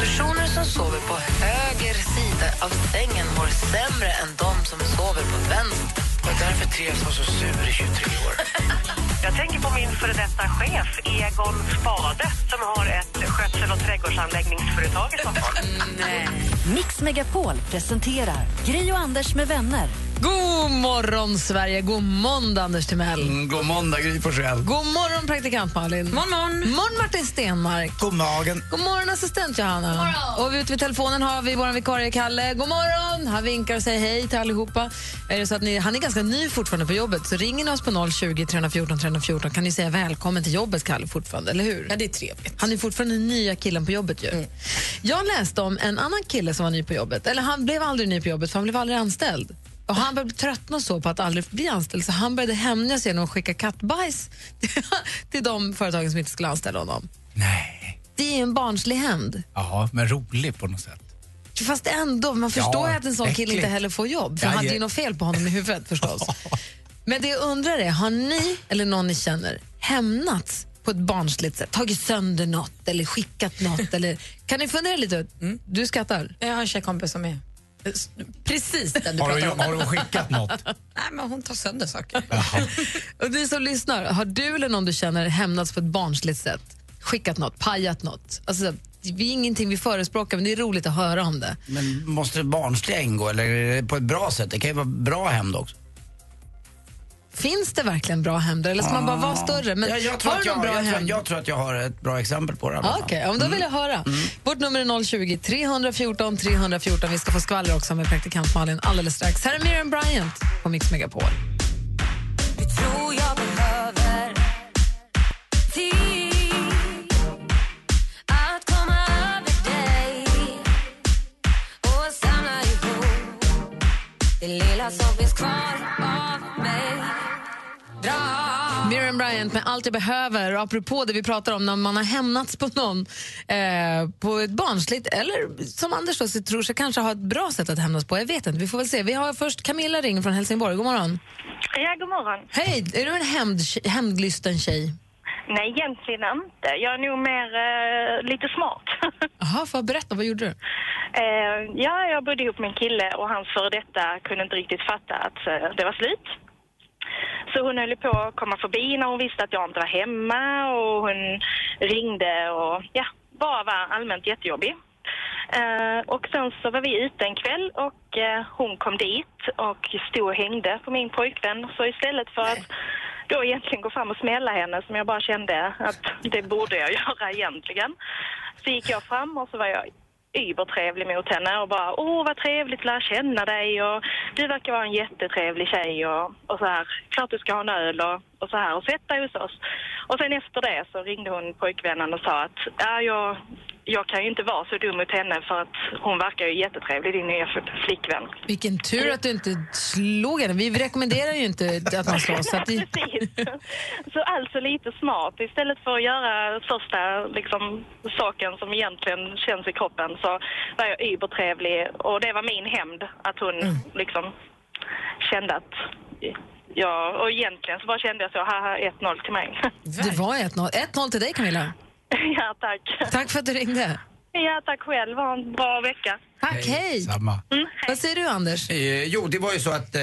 Personer som sover på höger sida av sängen mår sämre än de som sover på vänster. Och därför trivs jag så sur i 23 år. Jag tänker på min före detta chef, Egon Spade som har ett skötsel och trädgårdsanläggningsföretag i Stockholm. Mix Megapol presenterar Gri och Anders med vänner. God morgon, Sverige! God måndag, Anders Timell. Mm, god måndag, Gry Forssell. God morgon, praktikant Malin. Morgon, morgon. morgon Martin Stenmark. God magen. God morgon, assistent Johanna. Och ute vid telefonen har vi vår vikarie Kalle. God morgon! Han vinkar och säger hej till allihopa. Är det så att ni, han är ganska ny fortfarande på jobbet, så ringer ni oss på 020 314 314 kan ni säga välkommen till jobbet, Kalle, fortfarande, eller hur? Ja, det är trevligt. Han är fortfarande den nya killen på jobbet. Ju. Jag läste om en annan kille som var ny på jobbet. Eller Han blev aldrig ny på jobbet, för han blev aldrig anställd. Och Han började tröttna så på att aldrig bli anställd så han började hämnas genom att skicka kattbajs till de företagen som inte skulle anställa honom. Nej. Det är en barnslig hämnd. Ja, men rolig på något sätt. Fast ändå, man förstår Ja, ju att en sån kille inte heller får jobb. För Ja, han hade ja. ju något fel på honom i huvudet förstås. Men det jag undrar är, har ni eller någon ni känner hämnats på ett barnsligt sätt? Tagit sönder något eller skickat något? eller, kan ni fundera lite? Du skrattar? Jag har en tjejkompis som är precis den du Har pratar du, om. har du skickat något? Nej, men hon tar sönder saker. Och ni som lyssnar, har du eller någon du känner hämnats på ett barnsligt sätt? Skickat något, pajat något? Alltså, det är ingenting vi förespråkar, men det är roligt att höra om det. Men måste barnsliga ingå eller på ett bra sätt? Det kan ju vara bra hämnd också. Finns det verkligen bra hämnder eller ska man bara vara större? Men Ja, jag, tror har att du någon jag, bra jag, tror, hämnd? jag tror att jag har ett bra exempel på det. Ah. Okej, ja, men då vill jag höra. Vårt nummer är 020 314 314. Vi ska få skvaller också med praktikant Malin alldeles strax. Här är Miriam Bryant på Mix Megapol. Miriam Bryant med Allt jag behöver. Apropå det vi pratar om när man har hämnats på någon eh, på ett barnsligt eller som Anders då, så tror sig kanske ha ett bra sätt att hämnas på. Jag vet inte, vi får väl se. Vi har först Camilla ring från Helsingborg. God morgon. Ja, god morgon. Hej, är du en hämnd, hämndlysten tjej? Nej, egentligen inte. Jag är nog mer eh, lite smart. Jaha, får berätta, vad gjorde du? eh, ja, jag bodde ihop med en kille och hans före detta kunde inte riktigt fatta att eh, det var slut. Så hon höll på att komma förbi när hon visste att jag inte var hemma och hon ringde och ja, bara var allmänt jättejobbig. Uh, och sen så var vi ute en kväll och uh, hon kom dit och stod och hängde på min pojkvän. Så istället för att då egentligen gå fram och smälla henne som jag bara kände att det borde jag göra egentligen. Så gick jag fram och så var jag übertrevlig mot henne och bara åh vad trevligt att lära känna dig och du verkar vara en jättetrevlig tjej och, och så här, klart du ska ha en öl och, och så här och sätt dig hos oss. Och sen efter det så ringde hon pojkvännen och sa att ja, jag, jag kan ju inte vara så dum mot henne för att hon verkar ju jättetrevlig, din nya flickvän. Vilken tur att du inte slog henne. Vi rekommenderar ju inte att man slåss. Så att Precis. Så alltså lite smart. Istället för att göra första liksom, saken som egentligen känns i kroppen så var jag übertrevlig och det var min hämnd att hon liksom kände att Ja, och egentligen så bara kände jag så, haha, 1-0 till mig. det var 1-0. 1-0 till dig, Camilla. ja, tack. Tack för att du ringde. Ja, tack själv. Ha en bra vecka. Tack, hej. Samma. Mm, hej. Vad säger du, Anders? Eh, jo, det var ju så att eh,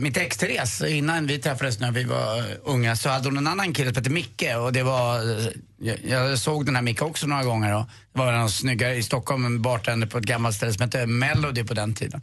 mitt ex Therese, innan vi träffades när vi var unga, så hade hon en annan kille som hette Micke och det var, eh, jag, jag såg den här Micke också några gånger och det var en snyggare i Stockholm, en bartender på ett gammalt ställe som hette Melody på den tiden.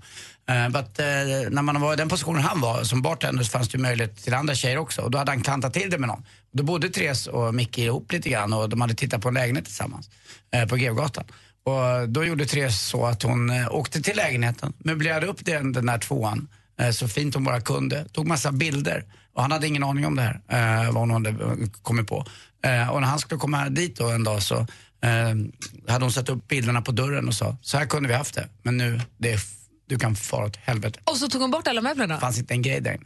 Eh, but, eh, när man var i den positionen han var som bartender så fanns det ju möjlighet till andra tjejer också och då hade han klantat till det med någon. Då bodde Therese och Micke ihop lite grann och de hade tittat på en lägenhet tillsammans eh, på Grevgatan. Och då gjorde Therese så att hon eh, åkte till lägenheten, möblerade upp den, den där tvåan eh, så fint hon bara kunde, tog massa bilder och han hade ingen aning om det här, eh, vad hon hade eh, kommit på. Eh, och när han skulle komma dit då en dag så eh, hade hon satt upp bilderna på dörren och sa, så här kunde vi haft det, men nu, det är, du kan fara åt helvete. Och så tog hon bort alla möblerna? Det fanns inte en grej där inne.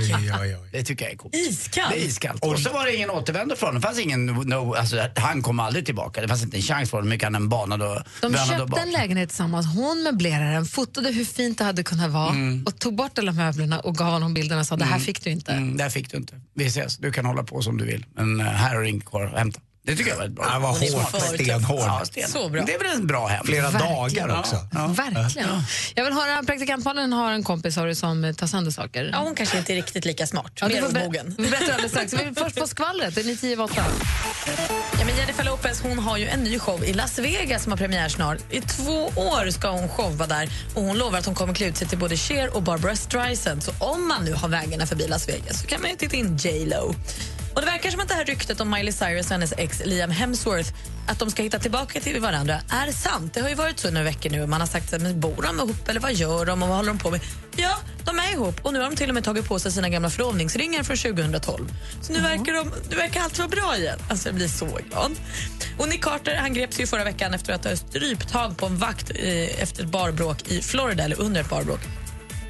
Oj, oj, oj. Det tycker jag är coolt. Iskallt. Det är iskallt. Och så var det ingen återvändo från. Det fanns ingen, no, alltså, han kom aldrig tillbaka. Det fanns inte en chans för honom. Mycket han än banade och De bönade och köpte en lägenhet tillsammans, hon möblerade den, fotade hur fint det hade kunnat vara och tog bort alla möblerna och gav honom bilderna och sa det här fick du inte. Mm, där fick du inte. Vi ses. Du kan hålla på som du vill. Men uh, här har du inget kvar att hämta. Det tycker jag var bra. Han var smart. stenhård. Ja, stenhård. Så bra. Det är väl en bra hem. Flera Verkligen. dagar också. Ja. Verkligen. Jag vill höra, praktikant Malin har en kompis har du, som tar sönder saker. Ja, hon kanske inte är riktigt lika smart. Ja, Mer omogen. Vi berättar alldeles strax. Vi vill först få skvallret. Det är ni tio över åtta. Ja, men Jennifer Lopez hon har ju en ny show i Las Vegas som har premiär snart. I två år ska hon showa där och hon lovar att hon kommer klä ut sig till både Cher och Barbara Streisand. Så om man nu har vägarna förbi Las Vegas så kan man ju titta in J Lo. Och det verkar som att det här ryktet om Miley Cyrus och hennes ex Liam Hemsworth att de ska hitta tillbaka till varandra är sant. Det har ju varit så några veckor nu man har sagt så här, men bor de ihop eller vad gör de och vad håller de på med? Ja, de är ihop och nu har de till och med tagit på sig sina gamla förlovningsringar från 2012. Så nu verkar, de, nu verkar allt vara bra igen. Alltså jag blir så glad. Och Nick Carter han greps ju förra veckan efter att ha stryptag på en vakt eh, efter ett barbråk i Florida, eller under ett barbråk.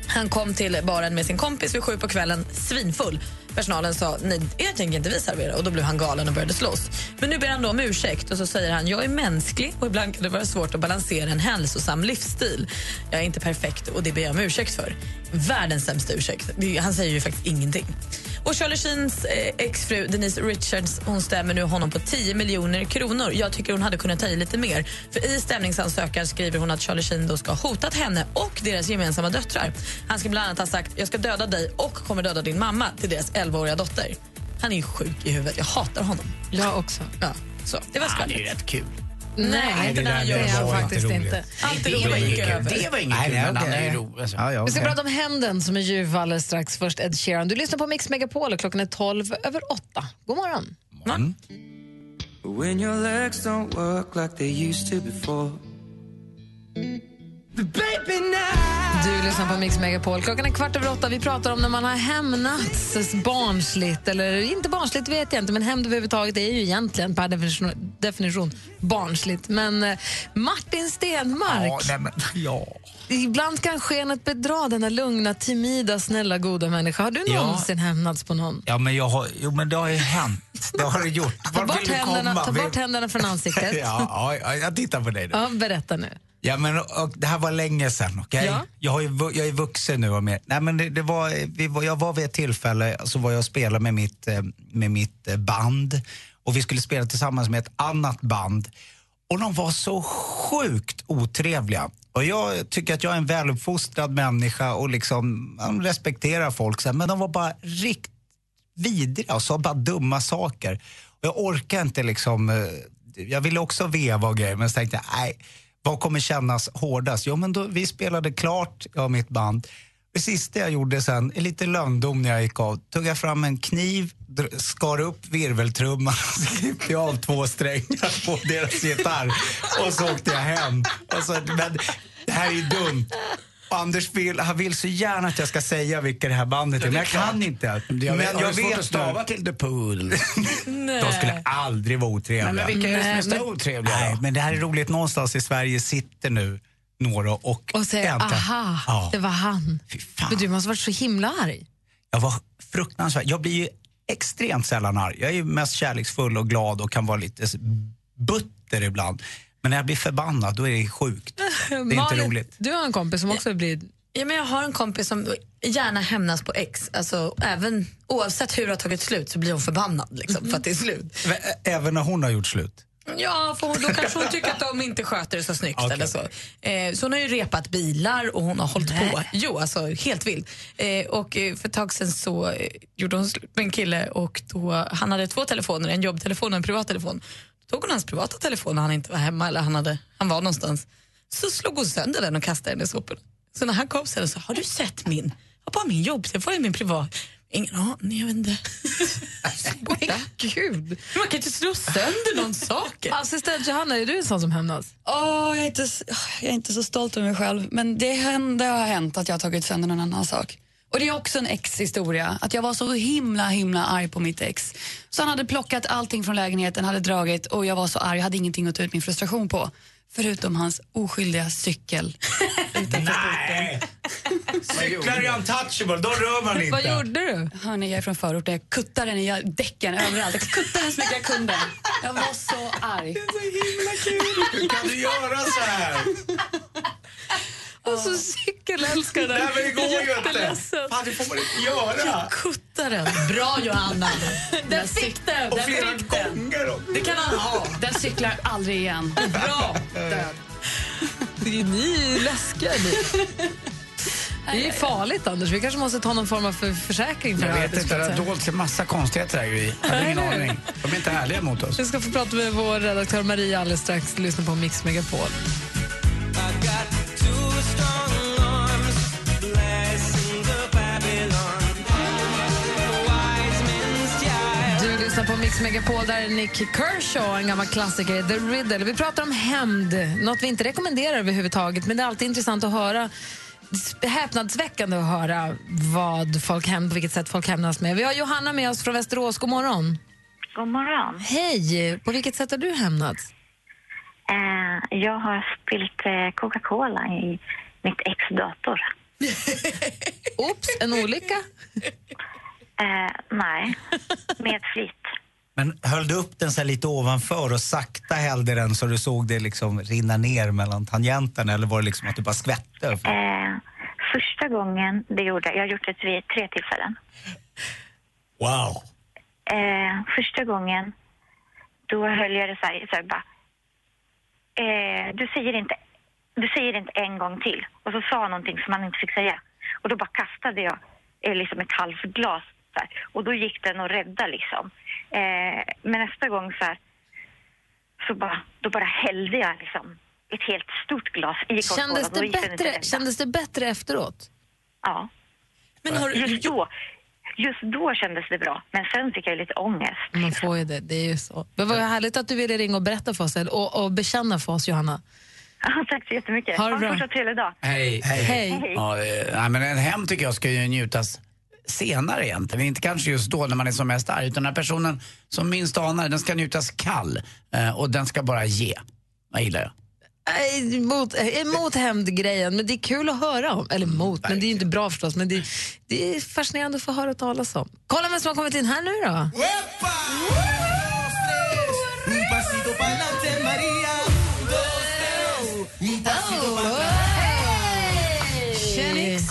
Han kom till baren med sin kompis vid sju på kvällen, svinfull. Personalen sa nej, jag tänker inte vi servera och då blev han galen och började slåss. Men nu ber han då om ursäkt och så säger han jag är mänsklig och ibland kan det vara svårt att balansera en hälsosam livsstil. Jag är inte perfekt och det ber jag om ursäkt för. Världens sämsta ursäkt. Han säger ju faktiskt ingenting. Och Charlie Sheens eh, exfru Denise Richards hon stämmer nu honom på 10 miljoner kronor. Jag tycker hon hade kunnat ta i lite mer. För I stämningsansökan skriver hon att Charlie Sheen då ska ha hotat henne och deras gemensamma döttrar. Han ska bland annat ha sagt jag ska döda dig och kommer döda din mamma till deras 11-åriga dotter. Han är ju sjuk i huvudet. Jag hatar honom. Jag också. Ja, så, det var Ja, det är rätt kul. Nej, inte det när han där gör det är så. var faktiskt inte inte. roligt. Allt Det roligt var gick inget över. kul. Det var inget Nej, kul, nej, men han är ju rolig. Alltså. Ja, ja, Vi ska okej. prata om händen som är ljuv alldeles strax. Först Ed Sheeran. Du lyssnar på Mix Megapol och klockan är 12 över 8. God morgon. When your legs don't work like they used to before. Du lyssnar på Mix Megapol. Klockan är kvart över åtta. Vi pratar om när man har hämnats barnsligt. Eller inte barnsligt vet jag inte, men hämnd överhuvudtaget är ju egentligen per definition, definition barnsligt. Men eh, Martin Stenmark, Ja, nej, men, ja. ibland kan skenet bedra denna lugna, timida, snälla, goda människa. Har du Ja. någonsin hämnats på någon? ja, men jag har, jo, men det har ju hänt. Det har det gjort. Ta Vart bort, händerna, ta bort händerna från ansiktet. ja, ja, ja, jag tittar på dig nu. Ja, berätta nu. Ja, men, och, det här var länge sedan, okej? Ja. Jag, ju, jag är vuxen nu och mer. Nej, men det, det var, vi var, jag var vid ett tillfälle så var jag och spelade med mitt, eh, med mitt eh, band och vi skulle spela tillsammans med ett annat band. Och de var så sjukt otrevliga. Och jag tycker att jag är en väluppfostrad människa och liksom respekterar folk, så men de var bara riktigt vidriga och sa bara dumma saker. Och jag orkar inte liksom, eh, jag ville också veva och grejer men så tänkte jag, nej, vad kommer kännas hårdast? Jo men då, vi spelade klart, jag och mitt band. Det sista jag gjorde sen, lite lönndom när jag gick av, tog jag fram en kniv, skar upp virveltrumman och klippte jag av två strängar på deras gitarr och så åkte jag hem. Och så, men det här är ju dumt. Och Anders vill, han vill så gärna att jag ska säga vilka det här bandet är, men jag kan inte. Jag Men vet, jag svårt att vet stava till The Pool. De skulle aldrig vara otrevliga. Nej, men vilka är det som är otrevliga Nej, men det här är roligt. Någonstans i Sverige sitter nu några och, Och säger äntligen- aha, Ja. det var han. Men du måste ha varit så himla arg. Jag var fruktansvärt. Jag blir ju extremt sällan arg. Jag är ju mest kärleksfull och glad och kan vara lite butter ibland. Men när jag blir förbannad, då är det sjukt. Det är inte Malin, roligt. Du har en kompis som också blir... Ja, men jag har en kompis som gärna hämnas på ex. Alltså, även, oavsett hur det har tagit slut så blir hon förbannad liksom, för att det är slut. Även när hon har gjort slut. Ja, för hon, då kanske hon tycker att de inte sköter det så snyggt. Okej. Eller så. Eh, så hon har ju repat bilar och hon har hållit på. Jo, alltså helt vilt. Eh, och eh, för ett tag sen så eh, gjorde hon slut med en kille och då, han hade två telefoner, en jobbtelefon och en privattelefon. Tog hon hans privata telefon när han inte var hemma eller han, hade, han var någonstans. Så slog hon sönder den och kastade den i soporna. Så när han kom sen sa har du sett min? Jag bara min jobbtelefon är min privat. Ingen aning, jag vet inte. Borta. Gud. Man kan inte slå sönder någon saker. Assistent Johanna, är du en sån som hämnas? Åh, jag, är inte, jag är inte så stolt över mig själv, men det, hände, har hänt att jag har tagit sönder någon annan sak. Och Det är också en ex-historia, att jag var så himla himla arg på mitt ex. Så han hade plockat allting från lägenheten, hade dragit och jag var så arg, jag hade ingenting att ta ut min frustration på. Förutom hans oskyldiga cykel Nej! Cyklar är untouchable, de rör man inte. Vad gjorde du? Hörni, jag är från förorten. Jag kuttade den i däcken överallt. Jag kuttade den så mycket jag kunde. Jag var så arg. Hur kan du göra så här? Alltså cykelälskare. Nej, men det går ju inte. Fan, det får man inte göra. Kutta den. Bra, Johanna. Den fick den. Och Den flera gånger också. Det kan han ha. Den cyklar aldrig igen. Bra. Död. Det är ni är läskiga ni. Det är farligt Anders. Vi kanske måste ta någon form av för försäkring för Jag vet inte, det har dolts en massa konstigheter här. Jag hade ingen aning. De är inte härliga mot oss. Vi ska få prata med vår redaktör Maria alldeles strax. Lyssna på Mix Megapol. Lyssnar på Mix Megapol, där är Nick Kershaw, en gammal klassiker, The Riddle. Vi pratar om hämnd, något vi inte rekommenderar överhuvudtaget, men det är alltid intressant att höra häpnadsväckande att höra vad folk hämnd, på vilket sätt folk hämnas med. Vi har Johanna med oss från Västerås. God morgon. God morgon. Hej! På vilket sätt har du hämnats? Eh, jag har spillt eh, Coca-Cola i mitt ex dator. Oops, en olycka? Eh, nej, med flit. Men höll du upp den så här lite ovanför och sakta hällde den så du såg det liksom rinna ner mellan tangenterna eller var det liksom att du bara skvätte? Eh, första gången det gjorde jag, jag har gjort det vid tre tillfällen. Wow! Eh, första gången, då höll jag det så här, så här bara, eh, du, säger inte, du säger inte en gång till. Och så sa någonting som han inte fick säga. Och då bara kastade jag eh, liksom ett halvt glas där. Och då gick den att rädda liksom. Eh, men nästa gång så här, så bara, då bara hällde jag liksom ett helt stort glas i. Kändes det, bättre, kändes det bättre efteråt? Ja. Men har Just då, just då kändes det bra, men sen fick jag lite ångest. Man får ju det, det är ju så. Men vad härligt att du ville ringa och berätta för oss och, och bekänna för oss, Johanna. Ja, tack så jättemycket. Ha det en fortsatt trevlig dag. Hej. Hej. Ja, eh, men en hem tycker jag ska ju njutas senare egentligen. Inte kanske just då när man är som mest arg. Utan den här personen som minst anar, den ska njutas kall. Eh, och den ska bara ge. Vad gillar jag. Emot, emot hämndgrejen, men det är kul att höra om. Eller emot, men det är ju inte bra förstås. Men det, det är fascinerande att få höra talas om. Kolla vem som har kommit in här nu då.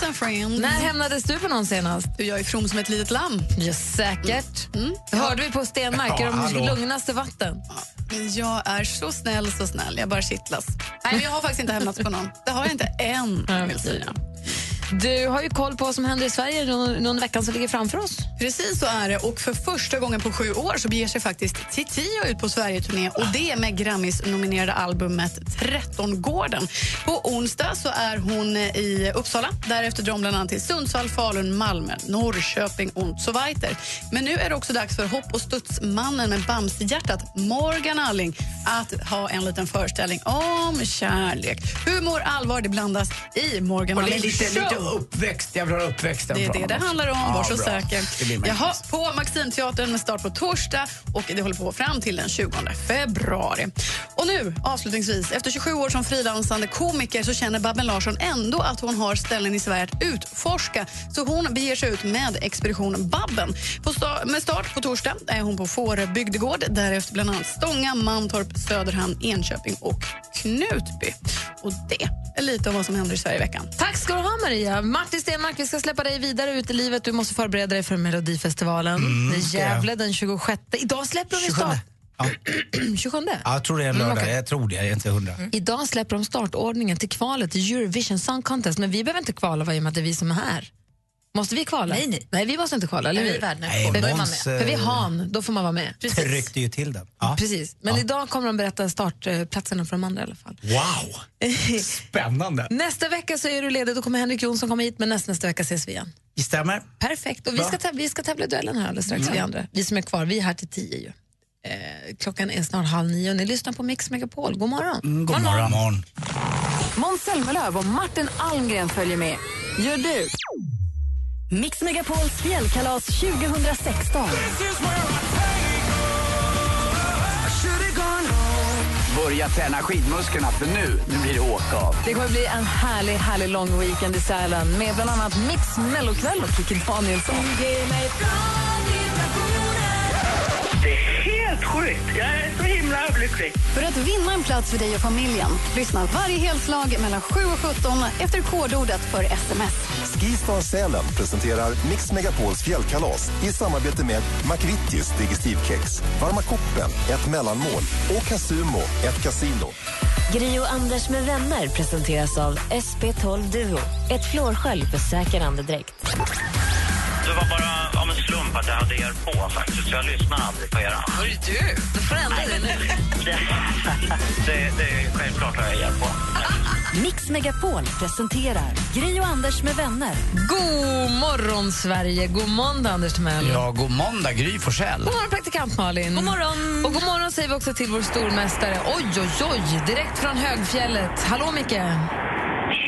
Tjenixa friends. När hämnades du på någon senast? Jag är from som ett litet lamm. Ja, säkert. Mm. Det hörde vi på Stenmark, Ja, de hallå. lugnaste vatten. Jag är så snäll, så snäll. Jag bara kittlas. Nej, jag har faktiskt inte hämnats på någon. Det har jag inte än, vill säga. Du har ju koll på vad som händer i Sverige någon, någon veckan som ligger framför oss. Precis så är det. Och för första gången på sju år så beger sig faktiskt Titiyo ut på Sverigeturné och det med Grammis-nominerade albumet 13-gården. På onsdag så är hon i Uppsala. Därefter drar hon bland annat till Sundsvall, Falun, Malmö, Norrköping och så weiter. Men nu är det också dags för hopp och studsmannen med Bamsehjärtat, Morgan Alling, att ha en liten föreställning om kärlek. Humor, allvar, det blandas i Morgan Allings show. Lite uppväxt. Jag vill ha uppväxten Det är det det handlar om. Var så säker. Jaha, på Maximteatern med start på torsdag och det håller på fram till den 20 februari. Och nu, avslutningsvis, efter 27 år som frilansande komiker så känner Babben Larsson ändå att hon har ställen i Sverige att utforska. Så hon beger sig ut med Expedition Babben. På sta- med start på torsdag är hon på Fårö bygdegård, därefter bland annat Stånga, Mantorp, Söderhamn, Enköping och Knutby. Och det är lite om vad som händer i Sverige i veckan. Tack ska du ha, Maria. Martin Stenmark, vi ska släppa dig vidare ut i livet. Du måste förbereda dig för Melodifestivalen. det är. Gävle den 26. Idag släpper de 27. start... Ja. 27? Ja, jag tror det är en Mm, lördag. okej. Jag tror det, jag är inte hundra. Idag släpper de startordningen till kvalet till Eurovision Song Contest. Men vi behöver inte kvala va, i och med att det är vi som är här. Måste vi kvala? Nej, nej. Nej, vi måste inte kvala, eller Nej, hur? världsnation. Nej, Då är man Måns, med. För vi är eh, han, då får man vara med. tryckte ju till den. Ja. Precis. Men idag kommer de berätta startplatserna för de andra i alla fall. Wow! Spännande. Nästa vecka så är du ledig, då kommer Henrik Jonsson komma hit, men nästa, nästa vecka ses vi igen. Det stämmer. Perfekt. Och vi ska, tävla, vi ska tävla i duellen här alldeles strax, vi andra. Vi som är kvar, vi är här till tio ju. Eh, klockan är snart halv nio och ni lyssnar på Mix Megapol. God morgon. Mm, god morgon. morgon. Måns Zelmerlöw och Martin Almgren följer med. Gör du? Mix Megapols fjällkalas 2016. börja träna skidmusklerna för nu, nu blir det åka av. Det kommer bli en härlig, härlig lång weekend i Sälen med bland annat Mix Mellokväll och Kikki Danielsson. Är helt sjukt. Jag är så himla överlycklig. För att vinna en plats för dig och familjen, lyssna varje helslag mellan 7 och 17 efter kodordet för sms. Skistar Sälen presenterar Mix Megapols fjällkalas i samarbete med McVittys Digestivkex, Varma koppen, ett mellanmål och Casumo, ett kasino. Gri och Anders med vänner presenteras av SP12 Duo. Ett flårskölj för säker andedräkt. Det var bara av en slump att jag hade er på faktiskt, så jag lyssnar aldrig på er. Det du? Då får du ändra dig nu. Det, det, det är självklart har jag er på. Mix Megapol presenterar Gri och Anders med vänner. God morgon, Sverige! God måndag, Anders Timell. Ja, god måndag, Gry Forssell. God morgon, praktikant Malin. God morgon. Och god morgon säger vi också till vår stormästare. Oj, oj, oj! Direkt från högfjället. Hallå, Micke!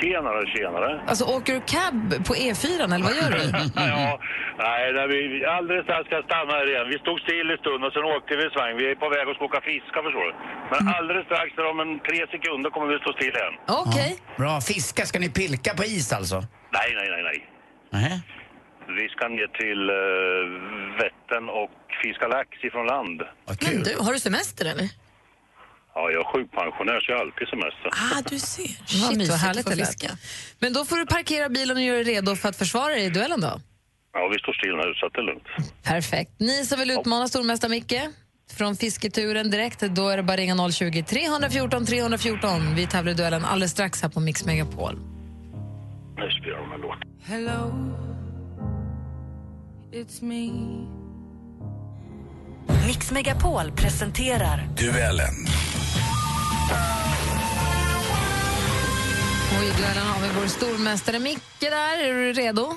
Tjenare, tjenare. Alltså, åker du cab på E4 eller vad gör du? ja, nej, när vi, alldeles strax ska stanna här igen. Vi stod still en stund och sen åkte vi en sväng. Vi är på väg att skoka fiska förstår du. Men alldeles strax, om en tre sekunder kommer vi att stå still igen. Okej. Bra. Fiska, ska ni pilka på is alltså? Nej, nej, nej, nej. Nej. Vi ska ner till uh, Vättern och fiska lax ifrån land. Men du, har du semester eller? Ja, jag är sjukpensionär så jag har alltid semester. Ah, du ser. Vad Shit, vad mysigt härligt att det fiska. lät. Men då får du parkera bilen och göra dig redo för att försvara dig i duellen då. Ja, vi står still nu så det är lugnt. Perfekt. Ni som vill utmana stormästare Micke från fisketuren direkt, då är det bara ringa 020 314 314. Vi tävlar i duellen alldeles strax här på Mix Megapol. Nu spelar de en låt. Hello, it's me. Mix Megapol presenterar Duellen. Och I duellen har vi vår stormästare Micke där. Är du redo?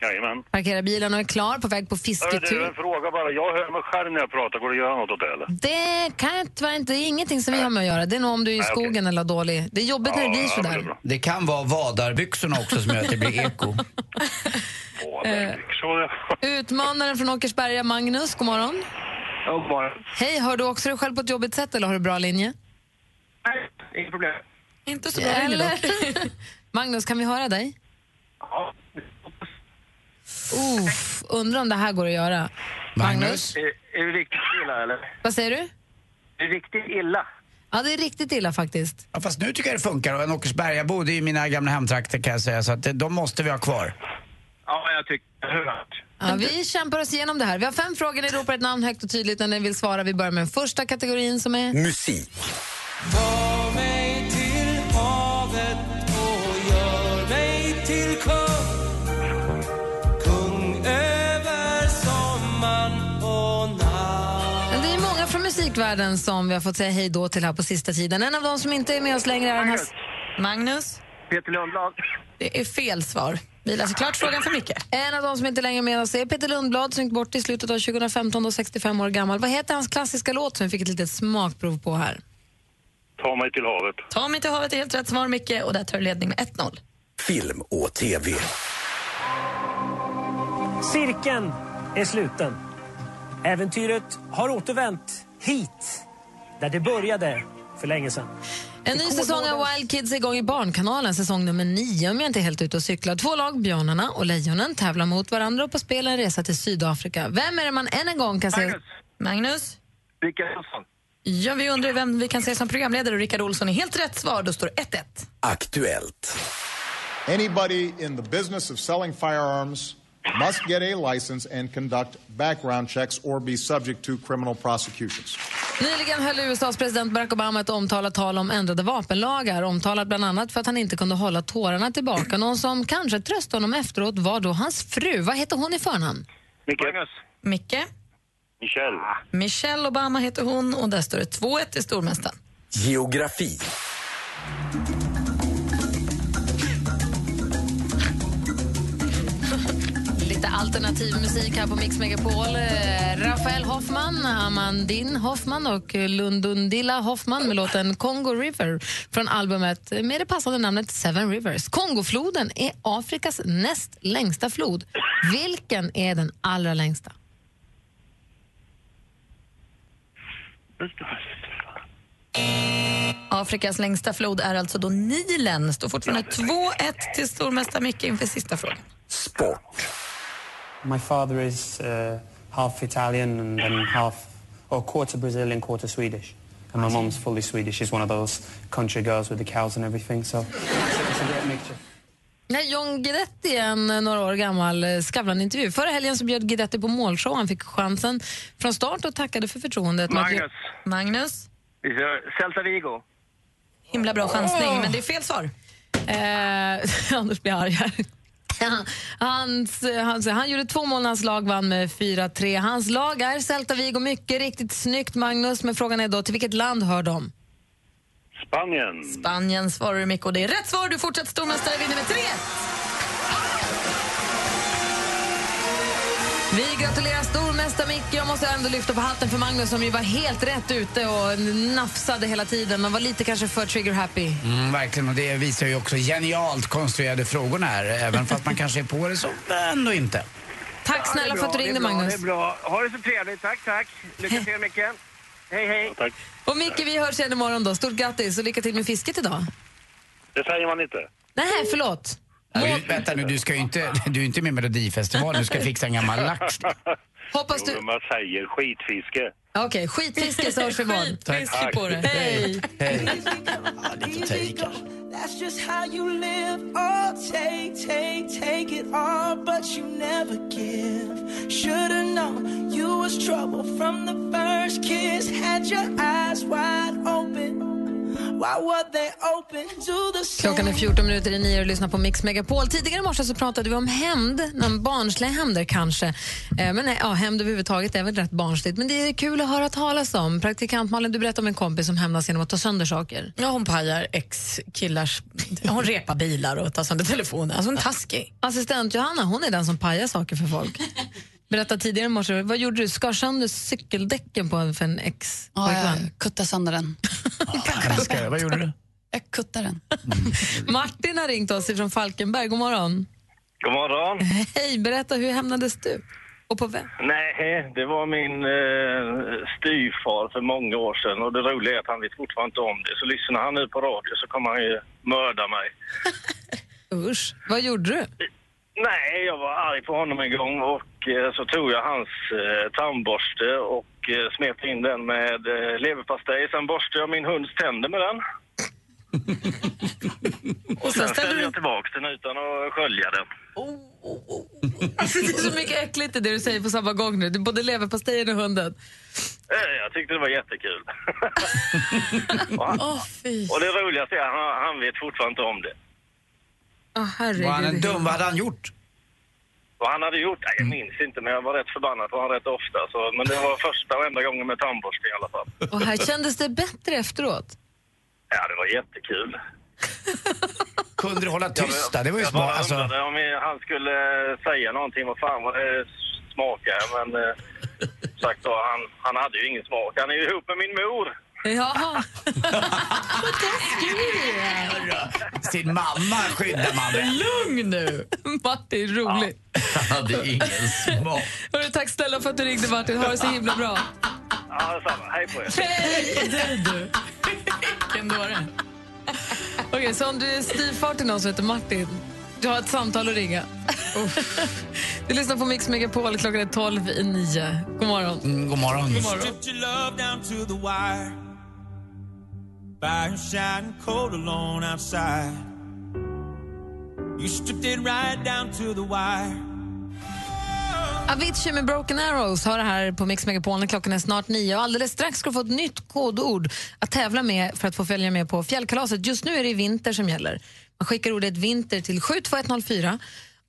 Jajamän. Parkerar bilen och är klar på väg på Hörru, du, fisketur. en fråga bara. Jag hör mig själv när jag pratar. Går det att göra något åt det eller? Det kan jag tyvärr inte, det är ingenting som vi har med att göra. Det är nog om du är i Nej, skogen eller dålig. Det är jobbigt när det blir sådär. Det kan vara vadarbyxorna också som gör att det blir eko. Eh, Utmanaren från Åkersberga, Magnus, god morgon. God morgon. Hej, hör du också dig själv på ett jobbigt sätt eller har du bra linje? Nej, inget problem. Inte så bra linje då. Magnus, kan vi höra dig? Ja. Uff, undrar om det här går att göra. Magnus? Är, är det riktigt illa eller? Vad säger du? Är det riktigt illa? Ja, det är riktigt illa faktiskt. Ja, fast nu tycker jag det funkar. Och en Åkersbergabo, det är ju mina gamla hemtrakter kan jag säga. Så att det- de måste vi ha kvar. Ja, jag tycker hört. Ja, vi kämpar oss igenom det här. Vi har fem frågor, ni ropar ett namn högt och tydligt när ni vill svara. Vi börjar med den första kategorin som är... Musik. Var mig till havet och gör mig till kung Kung över sommaren och natt Det är många från musikvärlden som vi har fått säga hej då till här på sista tiden. En av dem som inte är med oss längre är den här... Magnus? Peter Lundblad. Det är fel svar. Vi läser klart frågan för Micke. En av dem som inte längre är med oss är Peter Lundblad som gick bort i slutet av 2015, då 65 år gammal. Vad heter hans klassiska låt som vi fick ett litet smakprov på här? Ta mig till havet. Ta mig till havet är helt rätt svar, Micke. Och där tar du ledning med 1-0. Film och TV. Cirkeln är sluten. Äventyret har återvänt hit, där det började för länge sedan. En ny säsong av Wild Kids är igång i Barnkanalen, säsong nummer nio om jag inte är helt ute och cyklar. Två lag, Björnarna och Lejonen, tävlar mot varandra och på spel en resa till Sydafrika. Vem är det man än en gång kan se... Magnus? Rickard Olsson. Ja, vi undrar vem vi kan se som programledare. och Rickard Olsson är helt rätt svar. Då står det 1-1. Aktuellt. Anybody in the business of selling firearms must get a license and conduct background checks or be subject to criminal prosecutions. Nyligen höll USAs president Barack Obama ett omtalat tal om ändrade vapenlagar. Omtalat bland annat för att han inte kunde hålla tårarna tillbaka. Någon som kanske tröstade honom efteråt var då hans fru. Vad heter hon i förnamn? Micke. Micke? Michelle. Michelle Obama heter hon och där står det 2-1 till stormästaren. Geografi. Lite alternativ musik här på Mix Megapol. Eh, Rafael Hoffman, Amandine Hoffman och Lundundilla Hoffman med låten Congo River från albumet med det passande namnet Seven Rivers. Kongofloden är Afrikas näst längsta flod. Vilken är den allra längsta? Afrikas längsta flod är alltså då Nilen. Står fortfarande 2-1 till stormästare Micke inför sista frågan. My father is uh, half Italian and then half, or quarter Brazilian, quarter Swedish. And my mom's fully Swedish. She's one of those country girls with the cows and everything. So it's a great mixture. Nej, John Guidetti, en eh, några år gammal eh, Skavlan-intervju. Förra helgen så bjöd Guidetti på målshow. Han fick chansen från start och tackade för förtroendet. Magnus. Magnus? Vi kör Celta Vigo. Himla bra chansning, men det är fel svar. Eh, Anders blir arg här. Hans, hans, han gjorde två mål när hans lag vann med 4-3. Hans lag är Celta Vigo. Mycket riktigt snyggt, Magnus. Men frågan är då, till vilket land hör de? Spanien. Spanien svarar du Micke och det är rätt svar. Du fortsätter stormästare vinner med 3 Vi gratulerar stormästare Micke. Jag måste ändå lyfta på hatten för Magnus som ju var helt rätt ute och nafsade hela tiden och var lite kanske för trigger-happy. Mm, verkligen, och det visar ju också genialt konstruerade frågorna här. Även fast man kanske är på det så ändå inte. Tack Ja, snälla är för att du bra, ringde, det är bra, Magnus. Det är bra. Ha det så trevligt. Tack, tack. Lycka till, Micke. Hej, hej. Tack. Och Micke, vi hörs igen imorgon då. Stort grattis och lycka till med fisket idag. Det säger man inte. Nej, förlåt. Du, vänta nu, du ska ju inte, du är inte med i Melodifestivalen, du ska fixa en gammal lax. Hoppas jo, man säger skitfiske. Okej, skitfiske så hörs vi imorgon. Skitfiske på det. Hej! That's just how you live. Oh, take, take, take it all, but you never give. Should've known you was trouble from the first kiss. Had your eyes wide open. Klockan är 14 minuter i nio och lyssnar på Mix Megapol. Tidigare i morse så pratade vi om hämnd, barnsliga hämnder kanske. Eh, men nej, ja, hämnd överhuvudtaget är väl rätt barnsligt. Men det är kul att höra talas om. Praktikant Malin, du berättade om en kompis som hämnas genom att ta sönder saker. Ja, hon pajar ex-killars... Hon repar bilar och tar sönder telefoner. Alltså hon är taskig. Assistent Johanna, hon är den som pajar saker för folk. Berätta tidigare i morse, vad gjorde du? Skar sönder cykeldäcken på en, för en ex Ja, jag kuttade sönder den. Älskar, vad gjorde du? Jag kuttade den. Martin har ringt oss från Falkenberg. God morgon. God morgon. Hej, berätta, hur hämnades du? Och på vem? Nej, det var min eh, styvfar för många år sedan och det roliga är att han vet fortfarande inte om det. Så lyssnar han nu på radio så kommer han ju mörda mig. Usch, vad gjorde du? Nej, jag var arg på honom en gång och eh, så tog jag hans eh, tandborste och eh, smet in den med eh, leverpastej. Sen borstade jag min hunds tänder med den. och sen ställde jag tillbaka den utan att skölja den. Alltså, det är så mycket äckligt i det du säger på samma gång nu. Det är både leverpastejen och hunden. Eh, Jag tyckte det var jättekul. och, han, och det roligaste är att han, han vet fortfarande inte om det. Oh, herregud. Var han en dum? Vad hade han gjort? Vad han hade gjort? Nej, jag minns inte, men jag var rätt förbannad på honom rätt ofta. Så, men det var första och enda gången med tandborste i alla fall. Och här kändes det bättre efteråt? Ja, det var jättekul. Kunde du hålla tyst där? Det var ju jag bara. Alltså, undrade om han skulle säga någonting, vad fan vad det smakar. Men eh, sagt då, han, han hade ju ingen smak. Han är ju ihop med min mor. Jaha. Vad taskig du är. sin mamma skyddar man det. Lugn nu! Martin, roligt. Han hade ingen smak. Hörru, tack snälla för att du ringde Martin. Ha det så himla bra. Ja, detsamma. Hej på er. Hej! dig du. Vilken dåre. Okej, så om du är styvfar till någon som heter Martin, du har ett samtal att ringa. Du lyssnar på Mix Megapol, klockan är 12 i nio. God morgon. Mm, god morgon. You stripped the wire. Fire shining cold alone outside. You stripped it right down to the wire. Avicii med Broken Arrows har det här på Mix Megapol. Klockan är snart nio och alldeles strax ska du få ett nytt kodord att tävla med för att få följa med på fjällkalaset. Just nu är det vinter som gäller. Man skickar ordet vinter till 72104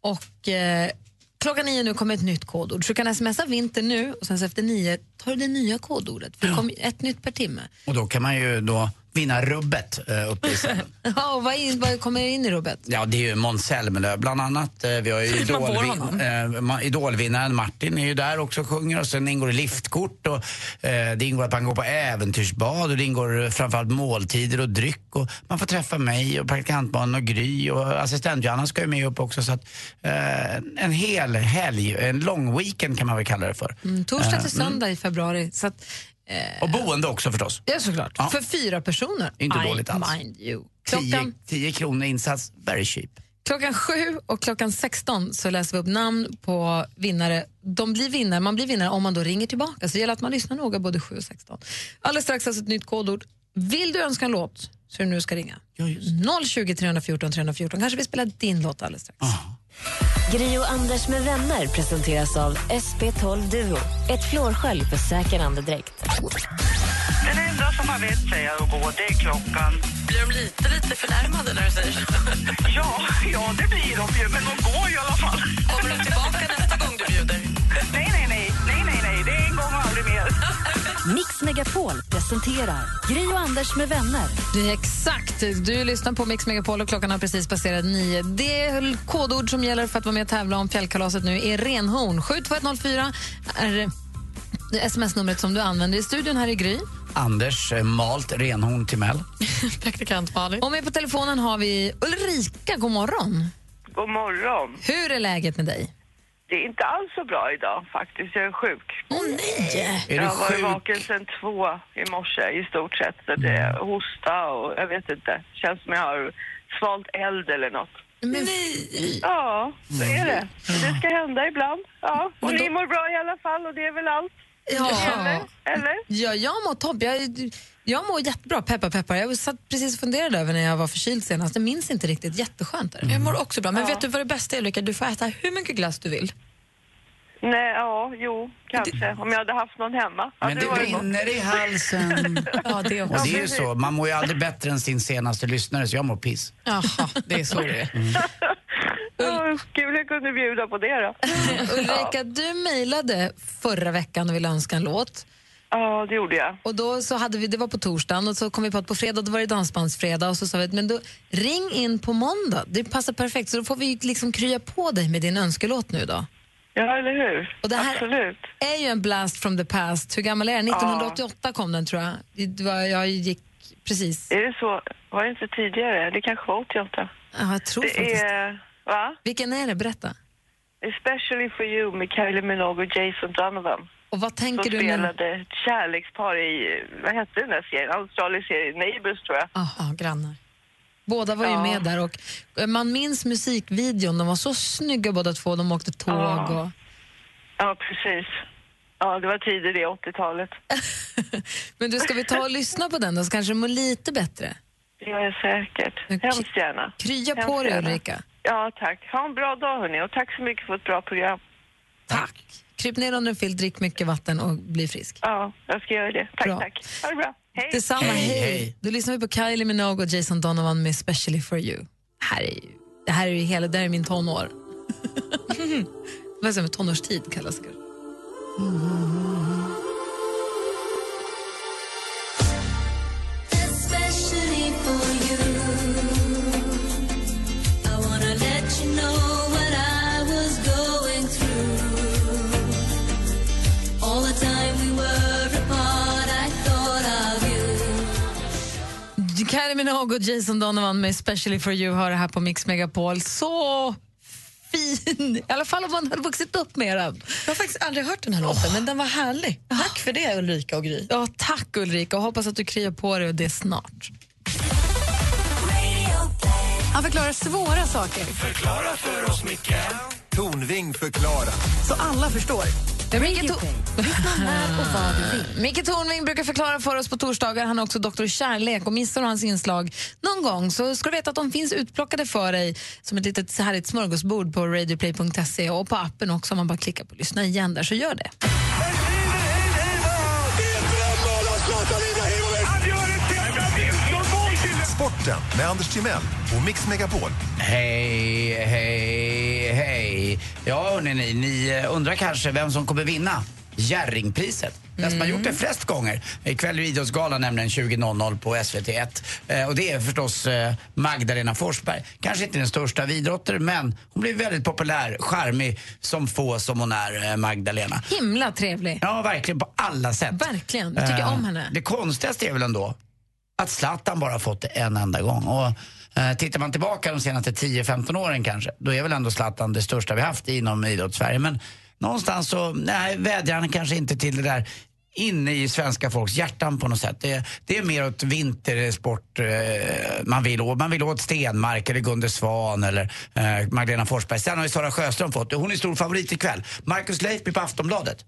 och eh, klockan nio nu kommer ett nytt kodord. Så du kan smsa vinter nu och sen så efter nio tar du det nya kodordet. För det kommer ett nytt per timme. Och då kan man ju då vinna rubbet uh, uppe i Sälen. Ja, och vad, in, vad kommer in i rubbet? Ja, det är ju Måns Zelmerlöw bland annat. Eh, Vi har ju idolvin- honom. eh, idolvinnaren Martin är ju där också och sjunger och sen ingår det liftkort och det ingår att man går på äventyrsbad och det ingår framförallt måltider och dryck och man får träffa mig och praktikantbarn och Gry och assistent Johanna ska ju med upp också så att en hel helg, en lång weekend kan man väl kalla det för. Mm, torsdag till Eh, mm. söndag i februari. Så att, Och boende också förstås. Ja, såklart. Ja. För fyra personer. Inte I dåligt alls. mind you. 10, Klockan, 10 kronor insats, very cheap. klockan sju och klockan 16 så läser vi upp namn på vinnare. De blir vinnare. Man blir vinnare om man då ringer tillbaka. Så det gäller att man lyssnar noga både 7 och 16. Alldeles strax alltså ett nytt kodord. Vill du önska en låt så är det nu du ska ringa. 020 314 314. Kanske vi spelar din låt alldeles strax. Gri och Anders med vänner presenteras av SP12 Duo. Ett flårskölj för säker andedräkt. Den enda som har vett säger att gå, det är klockan. Blir de lite, lite förnärmade när du säger så? Ja, ja, det blir de ju, men de går i alla fall. Kommer de tillbaka nästa gång du bjuder? Nej, aldrig mer. Mix Megapol presenterar Gri och Anders med vänner. Det är exakt. Du lyssnar på Mix Megapol och klockan har precis passerat nio. Det kodord som gäller för att vara med och tävla om fjällkalaset nu är renhorn. 72104 är det sms-numret som du använder i studion här i Gry. Anders eh, malt renhorn till Mel. Praktikant Malin. Och med på telefonen har vi Ulrika. God morgon. God morgon. Hur är läget med dig? Det är inte alls så bra idag faktiskt. Jag är sjuk. Åh nej! Är jag har varit vaken sedan två i morse i stort sett. Så det är hosta och jag vet inte. Känns som jag har svalt eld eller något. Men Ja, så är det. Det ska hända ibland. Ja, och ni mår bra i alla fall och det är väl allt. Ja. Eller? Eller? Ja, jag mår topp. Jag, jag mår jättebra. Peppar, peppar. Jag satt precis och funderade över när jag var förkyld senast. Jag minns inte riktigt. Jätteskönt är det. Jag mår också bra. Men Ja. vet du vad det bästa är Ulrika? Du får äta hur mycket glass du vill. Nej, ja, jo, kanske. Om jag hade haft någon hemma. Men Hade det varit gott. i halsen. Ja, det Och det är ju så, man mår ju aldrig bättre än sin senaste lyssnare så jag mår piss. Jaha, det är så det är. Ja, kul jag kunde bjuda på det då. Ulrika, du mejlade förra veckan och ville önska en låt. Ja, det gjorde jag. Och då så hade vi, det var på torsdagen och så kom vi på att på fredag då var det dansbandsfredag och så sa vi att men då ring in på måndag. Det passar perfekt så då får vi liksom krya på dig med din önskelåt nu då. Ja, eller hur? Och det här Absolut. är ju en blast from the past. Hur gammal är den? 1988 kom den tror jag. Det var, jag gick precis. Är det så? Var det inte tidigare? Det kanske var 88. Ja, jag tror det faktiskt. är... Va? Vilken är det? Berätta. Especially for you med Kylie Minogue och Jason Donovan. Och vad tänker Som du nu? spelade ett kärlekspar i, vad hette den där serien? Australisk serie, Neighbours tror jag. Ja, grannar. Båda var ju Ja. med där och eh, man minns musikvideon. De var så snygga båda två. De åkte tåg Ja. och... Ja, precis. Ja, det var tider det, 80-talet. Men du, ska vi ta och lyssna på den då så kanske du mår lite bättre? Det gör jag säkert. Hemskt gärna. Krya Hemskt på dig. Ulrika. Ja, tack. Ha en bra dag hörni och tack så mycket för ett bra program. Tack. Kryp ner under en filt, drick mycket vatten och bli frisk. Ja, jag ska göra det. Tack, Bra. tack. Ha det bra. Hej. Detsamma, hej. Då lyssnar vi på Kylie Minogue och Jason Donovan med Especially for you. Här är ju, det här är ju hela, det här är min tonår. Vad säger man, tonårstid kallas det kanske. Especially Kylie Minogue och Jason Donovan med Especially for you har det här på Mix Megapol. Så fin! I alla fall om man hade vuxit upp med den. Jag har faktiskt aldrig hört den här låten, men den var härlig. Tack för det Ulrika och Gry. Ja, tack Ulrika och hoppas att du kryar på dig och det snart. Han förklarar svåra saker Förklara för oss, Micke Tornving förklara. så alla förstår. Micke, to- Micke Tornving brukar förklara för oss på torsdagar. Han är också doktor i kärlek. Och Missar du hans inslag någon gång så ska du veta att de finns utplockade för dig som ett litet härligt smörgåsbord på radioplay.se och på appen också om man bara klickar på lyssna igen där så gör det. Sporten med Anders Timell och Mix Megapol. Hej, hej, hej. Ja, hörni, ni, ni eh, undrar kanske vem som kommer vinna Jerringpriset. Den som har gjort det flest gånger. Ikväll är Idrottsgalan nämligen 20.00 på SVT1. Eh, och det är förstås eh, Magdalena Forsberg. Kanske inte den största av idrotter, men hon blir väldigt populär, charmig som få som hon är, eh, Magdalena. Himla trevlig. Ja, verkligen på alla sätt. Verkligen. Jag tycker Eh, om henne. Det konstigaste är väl ändå att Zlatan bara fått det en enda gång. Och, eh, tittar man tillbaka de senaste 10-15 åren kanske, då är väl ändå Zlatan det största vi haft inom idrottssverige. Men någonstans så, nej, vädjar han kanske inte till det där inne i svenska folks hjärtan på något sätt. Det, det är mer åt vintersport eh, man vill åt. Man vill åt Stenmark eller Gunde Svan eller eh, Magdalena Forsberg. Sen har ju Sara Sjöström fått, hon är stor favorit ikväll. Marcus Leifby på Aftonbladet.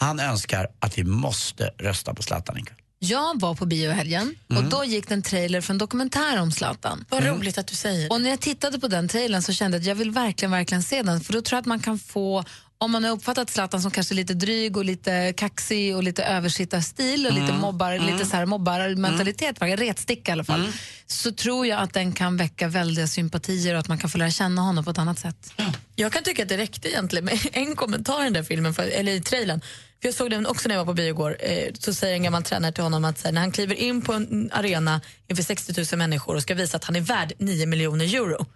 Han önskar att vi måste rösta på Zlatan ikväll. Jag var på bio helgen och Mm. då gick det en trailer för en dokumentär om Zlatan. Vad roligt att du säger Och när jag tittade på den trailern så kände jag att jag vill verkligen, verkligen se den. För då tror jag att man kan få, om man har uppfattat Zlatan som kanske lite dryg och lite kaxig och lite översittarstil och lite Mm. mobbar, Mm. lite så här mobbarmentalitet, mm. retsticka i alla fall, så tror jag att den kan väcka väldiga sympatier och att man kan få lära känna honom på ett annat sätt. Jag kan tycka att det räckte egentligen med en kommentar i den där filmen, för, eller i trailern. För jag såg den också när jag var på bio igår. Eh, så säger en gammal tränare till honom att här, när han kliver in på en arena inför 60 000 människor och ska visa att han är värd 9 miljoner euro.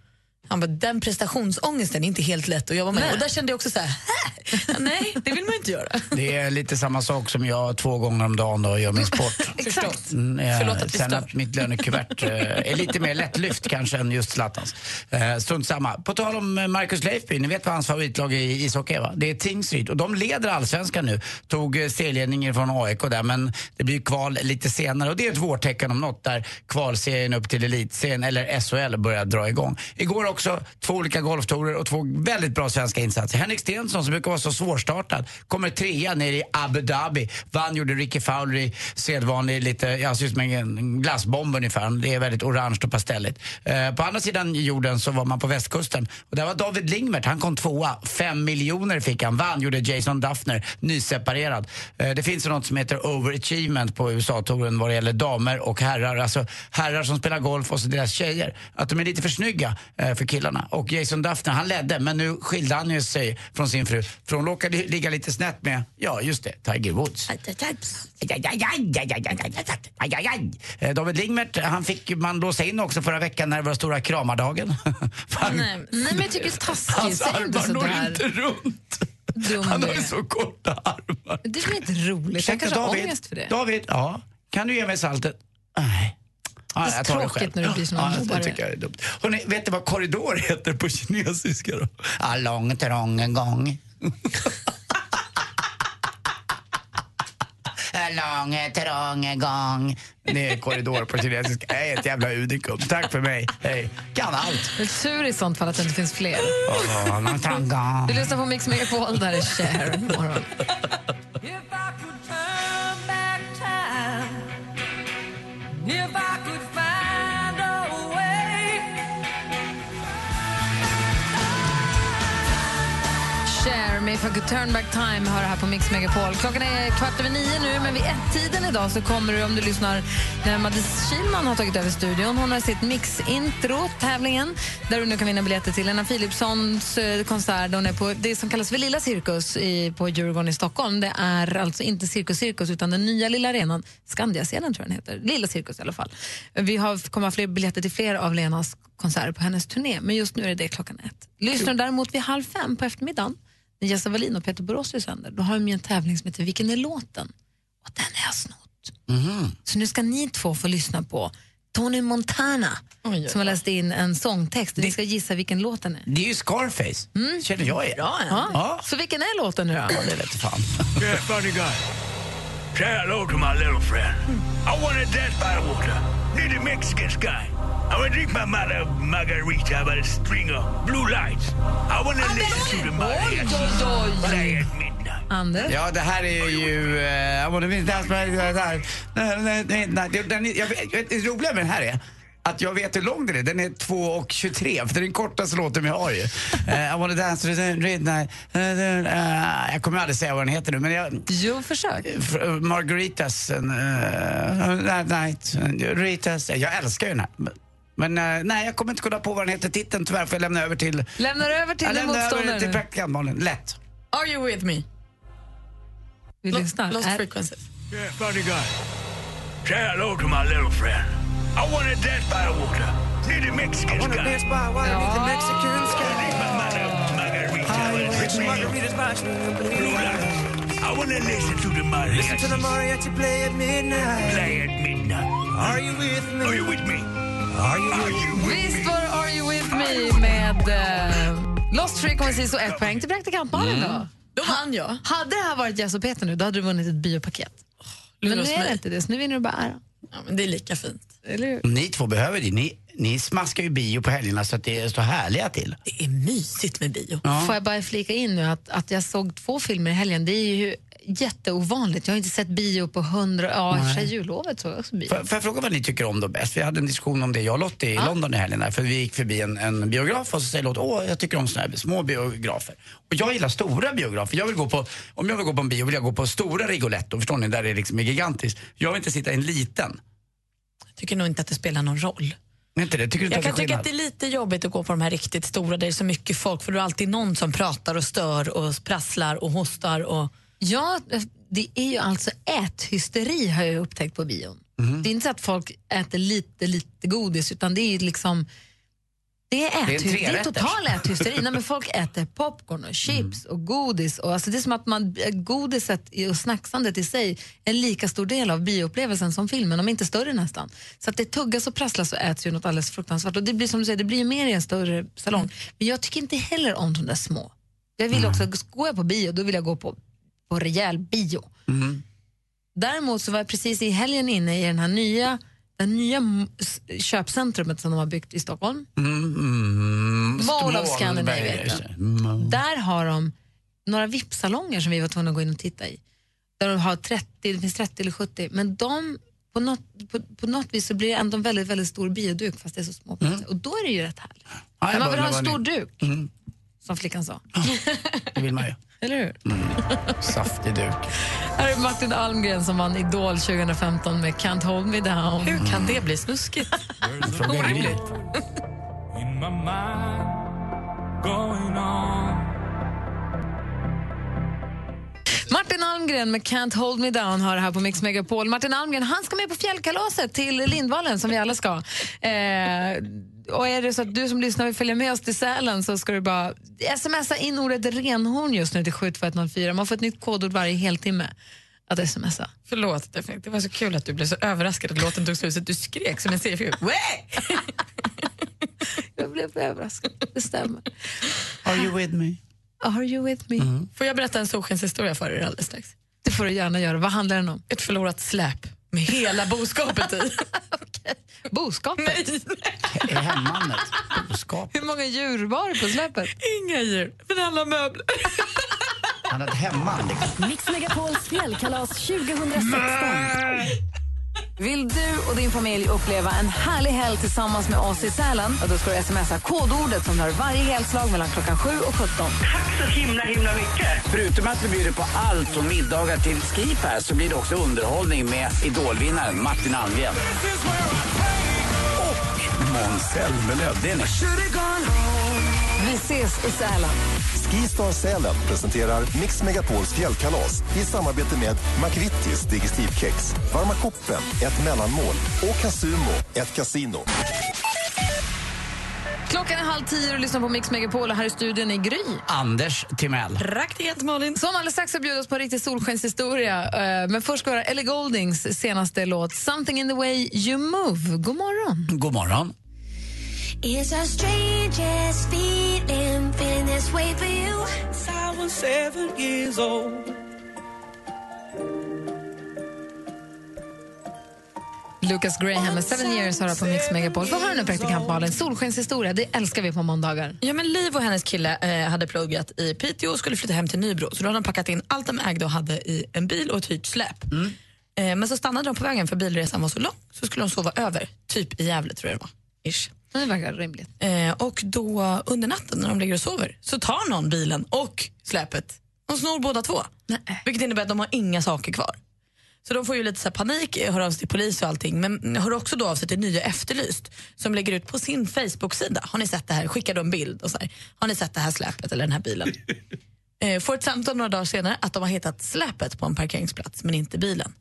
Han bara, den prestationsångesten är inte helt lätt att jobba med. Nej. Och där kände jag också så här, "Hä? nej det vill man inte göra. Det är lite samma sak som jag två gånger om dagen då gör min sport. Exakt. Mm, eh, Förlåt att vi Sen stör. att mitt lönekuvert eh, är lite mer lättlyft kanske än just Zlatans. Eh, strunt samma. På tal om eh, Marcus Leifby, ni vet vad hans favoritlag i ishockey är va? Det är Tingsryd och de leder allsvenskan nu. Tog eh, serieledningen från AIK där men det blir kval lite senare och det är ett vårtecken om något där kvalserien upp till elitserien eller SHL börjar dra igång. Igår också två olika golftorer och två väldigt bra svenska insatser. Henrik Stenson som brukar vara så svårstartad kommer trea nere i Abu Dhabi. Vann gjorde Ricky Fowler i sedvanlig lite, ja ser ut som en glassbomb ungefär. Det är väldigt orange och pastelligt. Eh, på andra sidan jorden så var man på västkusten och där var David Lingmert, han kom tvåa. Fem miljoner fick han, vann gjorde Jason Duffner, nyseparerad. Eh, det finns något som heter overachievement på USA-touren vad det gäller damer och herrar. Alltså herrar som spelar golf och så deras tjejer. Att de är lite för snygga eh, för killarna. Och Jason Duffner, han ledde men nu skilde han ju sig från sin fru. För hon råkade ligga lite snett med, ja just det, Tiger Woods. Eh, David Lingmert, han fick man låsa in också förra veckan när det var stora kramardagen. Han- Nej, nej men jag tycker det är taskigt, Hans armar når inte runt. Dum Han har ju så korta armar. Det är väl inte roligt? Jag Ursäkta, kanske har David, ångest för det. David, ja. Kan du ge mig saltet? Nej. Ja, Det är tråkigt när du blir sån ja, mobbare. det tycker jag är dumt. Hörrni, vet du vad korridor heter på kinesiska då? Ja, lång, trång gång. Lång, trång gång. Det är korridor på kinesiska. Jag är ett jävla unikum. Tack för mig. Hej. Kan allt. Det är tur i sånt fall att det inte finns fler. Ja, gång. Du lyssnar på Mix Megapol, där är Cher. Morgon. If I could med If I could turn back time hör här på Mix Megapol. Klockan är kvart över nio nu, men vid ett-tiden idag så kommer du, om du lyssnar, när Madis Kilman har tagit över studion. Hon har sitt Mix-intro, tävlingen, där du nu kan vinna biljetter till Lena Philipssons eh, konsert. Hon är på det som kallas för Lilla Cirkus i, på Djurgården i Stockholm. Det är alltså inte Cirkus Cirkus, utan den nya lilla arenan, Skandiascenen tror jag den heter. Lilla Cirkus i alla fall. Vi har, kommer ha fler biljetter till fler av Lenas konserter på hennes turné, men just nu är det det klockan ett. Lyssnar du däremot vid halv fem på eftermiddagen när Jessa Wallin och Peter Borossi sänder, då har de en tävling som heter Vilken är låten? Och den har jag snott. Mhm. Så nu ska ni två få lyssna på Tony Montana som har läst in en sångtext. Ni ska gissa vilken låt den är. Det är ju Scarface. Känner jag igen. Ja. Ja. Så vilken är låten nu då? Ja, det vete fan. Yeah, funny guy. Say hello to my little friend. I want to dance by the water, near the Mexican sky. I want to drink my mother margarita by the string of blue lights. I want to listen to the mariachi play at midnight. Anders? Ja, det här är ju... eh, vet- jag vet- Det roliga med den här är att jag vet hur lång den är. Den är 2.23, för det är den kortaste låten vi har ju. Uh, I wanna dance to the midnight. Uh, jag kommer aldrig säga vad den heter nu, men jag... Jo, försök. Margaritas. Uh, night. Ritas. Jag älskar ju den här. Men eh, nej, jag kommer inte kunna på vad den heter. Titeln tyvärr får jag lämna över till... Lämnar över till jag din lämnar över motståndare till praktikant Malin. Lätt. Are you with me? Vi lyssnar. Lost Är- frequencies. Yeah, funny guy. Say hello to my little friend. I want to dance by the water, near the Mexican sky. I want to dance by water, near the Mexican sky. I drink my mother margarita by the string of blue lights. I want to listen to the mariachi. Listen to the mariachi play at midnight. Play at midnight. Are you with me? Are you with me? Are you Are you with Visst me? var det Are You With Me med eh, Lost Frequencies och ett poäng till praktikant Malin då. Då vann jag. Hade det här varit Jess och Peter nu, då hade du vunnit ett biopaket. Men nu är det inte det, så nu vinner du bara ära. Ja, men det är lika fint. Eller hur? Ni två behöver det. Ni, ni smaskar ju bio på helgerna så att det står härliga till. Det är mysigt med bio. Får jag bara flika in nu att, att jag såg två filmer i helgen, det är ju jätteovanligt. Jag har inte sett bio på hundra, ja i jullovet såg jag också bio. Får, får jag fråga vad ni tycker om då bäst? Vi hade en diskussion om det, jag och Lottie, i London i helgen. För vi gick förbi en, en biograf och så säger Lottie, åh jag tycker om såna här små biografer. Och jag gillar stora biografer. Jag vill gå på, om jag vill gå på en bio vill jag gå på stora Rigoletto, förstår ni? Där det liksom är gigantiskt. Jag vill inte sitta i en liten. Jag tycker nog inte att det spelar någon roll. Men inte det? Tycker du inte Jag att det är kan tycka skillnad? att det är lite jobbigt att gå på de här riktigt stora där det är så mycket folk för du har alltid någon som pratar och stör och prasslar och hostar. Och... Ja, det är ju alltså äthysteri har jag upptäckt på bion. Mhm. Det är inte så att folk äter lite, lite godis utan det är liksom det är, äthys- det är total äthysteri. Nej, men folk äter popcorn och Mm. chips och godis. Och alltså det är som att man, godiset och snacksandet i sig är en lika stor del av bioupplevelsen som filmen, om inte större nästan. Så att det tuggas och prasslas och äts ju något alldeles fruktansvärt. Och det blir som du säger, det blir ju mer i en större salong. Mm. Men jag tycker inte heller om de där små. Jag vill också, går jag på bio, då vill jag gå på, på rejäl bio. Mm. Däremot så var jag precis i helgen inne i den här nya, den nya köpcentrumet som de har byggt i Stockholm. Mm, mm, Mall of Scandinavia det. Mm. Där har de några VIP-salonger som vi var tvungna att gå in och titta i. Där de har 30, det finns 30 eller 70, men de, på, något, på, på något vis så blir det ändå en väldigt, väldigt stor bioduk fast det är så små platser. Och då är det ju rätt härligt. Mm. Ja, man vill ha en stor duk, Mm. som flickan sa. Det vill man ju. Eller hur? Saftig duk. Här är Martin Almgren som vann Idol 2015 med Can't hold me down. Hur kan det bli snuskigt? Going on. Martin Almgren med Can't hold me down har det här på Mix Megapol. Martin Almgren han ska med på fjällkalaset till Lindvallen som vi alla ska. Eh, och är det så att du som lyssnar vill följa med oss till Sälen så ska du bara smsa in ordet renhorn just nu till 72104. Man får ett nytt kodord varje heltimme att smsa. Förlåt, det var så kul att du blev så överraskad att låten tog slut så att du skrek som en seriefigur. Jag blev överraskad, det stämmer. Are you with me? Are you with me? Får jag berätta en solskenshistoria för er alldeles strax? Det får du gärna göra. Vad handlar den om? Ett förlorat släp med hela boskapet i. Boskapet? Är hemmanet boskap? Hur många djur var det på släpet? Inga djur, men om möbler. Han hade ett hemman liksom. Mix Megapols fjällkalas 2016. Vill du och din familj uppleva en härlig helg tillsammans med oss i Sälen? Då ska du smsa kodordet som har varje helslag mellan klockan 7 och 17. Tack så himla, himla mycket. Förutom att vi bjuder på allt från middagar till skip här så blir det också underhållning med idolvinnaren Martin Almgren. Och Måns Zelmerlöw. Vi ses i Sälen. Skistar Sälen presenterar Mix Megapols fjällkalas i samarbete med McVittys Digestivkex, Varma koppen, ett mellanmål och Casumo, ett kasino. Klockan är halv tio och lyssnar på Mix Megapol och här i studion är Gry. Anders Timell. Praktikant Malin. Som alldeles strax ska bjuda oss på en riktig solskenshistoria. Eh, Men först ska vi höra Ellie Goldings senaste låt Something in the way you move. God morgon. God morgon. It's a strangest feeling, feeling this way for you. Since I was seven years old. Lucas Graham med Seven years har på Mix Megapol. Vad har du nu praktikant Malin? Solskenshistoria, det älskar vi på måndagar. Ja, men Liv och hennes kille eh, hade pluggat i Piteå och skulle flytta hem till Nybro. Så då hade de packat in allt de ägde och hade i en bil och ett hyrt släp. Eh, men så stannade de på vägen för bilresan var så lång så skulle de sova över, typ i Gävle tror jag det var. Ish. Det verkar rimligt. Eh, och då under natten när de ligger och sover så tar någon bilen och släpet. De snor båda två. Vilket innebär att de har inga saker kvar. Så de får ju lite så här panik, hör av sig till polis och allting. Men hör också då av sig till Nya Efterlyst som lägger ut på sin Facebook-sida. Har ni sett det här? Skickar då en bild och så här. Har ni sett det här släpet eller den här bilen? eh, får ett samtal några dagar senare att de har hittat släpet på en parkeringsplats men inte bilen.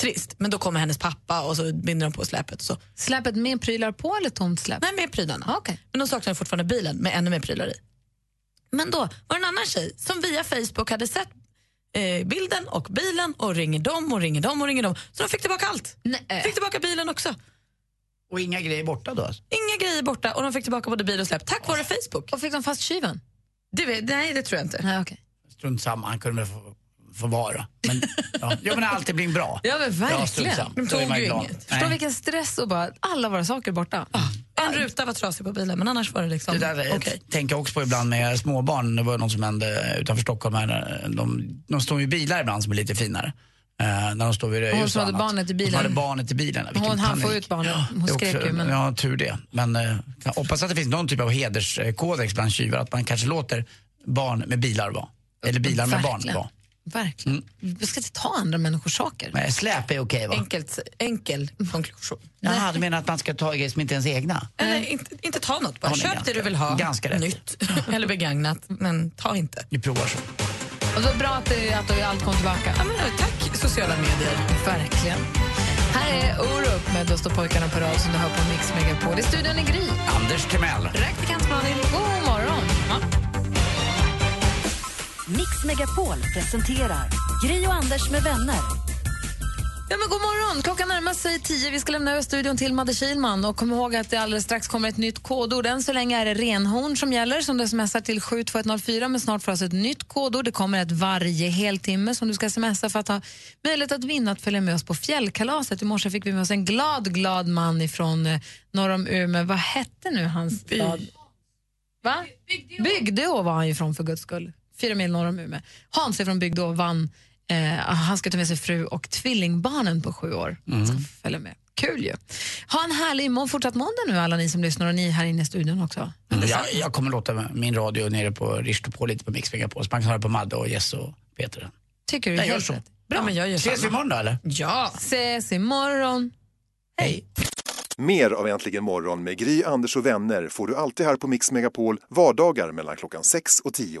Trist, men då kommer hennes pappa och så binder de på släpet. Och så. Släpet med prylar på eller tomt släp? Nej, med prylarna. Okay. Men de saknar fortfarande bilen med ännu mer prylar i. Men då var det en annan tjej som via Facebook hade sett eh, bilden och bilen och ringer dem och ringer dem och ringer dem. Så de fick tillbaka allt. Nej. Fick tillbaka bilen också. Och inga grejer borta då? alltså? Inga grejer borta och de fick tillbaka både bil och släp tack vare Facebook. Och fick de fast tjuven? Det vet, nej, det tror jag inte. Nej, okay. Strunt samma, han kunde få får vara. Men, ja. ja, men alltid blir bra. Ja, men verkligen. samma. De tog ju inget. Förstå Nej. vilken stress och bara alla våra saker borta. En ruta var trasig på bilen, men annars var det liksom... Det där okej. tänker jag också på ibland med småbarn. Det var något som hände utanför Stockholm. Här. De, de står ju i bilar ibland som är lite finare. Eh, när de står vid rödljus Hon som hade barnet i Hon bilen. som hade barnet i bilen. Vilken Hon hann få ut barnet. Hon skrek också- ju. Men... Ja, tur det. Men eh, jag hoppas att det finns någon typ av hederskodex bland tjuvar. Att man kanske låter barn med bilar vara. Eller bilar med barn Verkligen. vara. Verkligen. Vi ska inte ta andra människors saker. Nej, släp är okej va? Enkelt, enkel konklusion. Jaha, du menar att man ska ta grejer som inte ens är egna? Eller inte, inte ta något bara. Hon Köp det du vill ha. ganska rätt. Nytt eller begagnat, men ta inte. Vi provar så. Och så bra att, det, att allt kom tillbaka. Ja, men, tack sociala medier. Verkligen. Här är Orup med Då står pojkarna på rad som du hör på Mix Megapol. I studion är Gry. Anders Timell. Praktikant Malin. God Mix Megapol presenterar Gry och Anders med vänner. Ja, men god morgon! Klockan närmar sig tio. Vi ska lämna över studion till Madde Kihlman. Och kom ihåg att det alldeles strax kommer ett nytt kodord. Än så länge är det renhorn som gäller, som du smsar till 72104. Men snart får du alltså ett nytt kodord. Det kommer ett varje heltimme som du ska smsa för att ha möjlighet att vinna att följa med oss på fjällkalaset. I morse fick vi med oss en glad, glad man ifrån eh, norr om Umeå. Vad hette nu hans stad? Va? Bygdeå var han ju från för guds skull. Fyra mil norr om Umeå. Hans är från Bygdeå vann. Eh, han ska ta med sig fru och tvillingbarnen på sju år. Mm. Ska följa med. Kul ju. Ha en härlig må- fortsatt måndag nu alla ni som lyssnar och ni här inne i studion också. Mm, jag, jag kommer låta min radio nere på Risto på lite på Mix Megapol. Så man kan höra på Madde och Jess och Peter. Tycker du? Jag gör så. rätt. Bra, men jag gör Ses vi imorgon då eller? Ja. Ses imorgon. Hej. Mer av Äntligen morgon med Gry, Anders och vänner får du alltid här på Mix Megapol vardagar mellan klockan 6 och 10.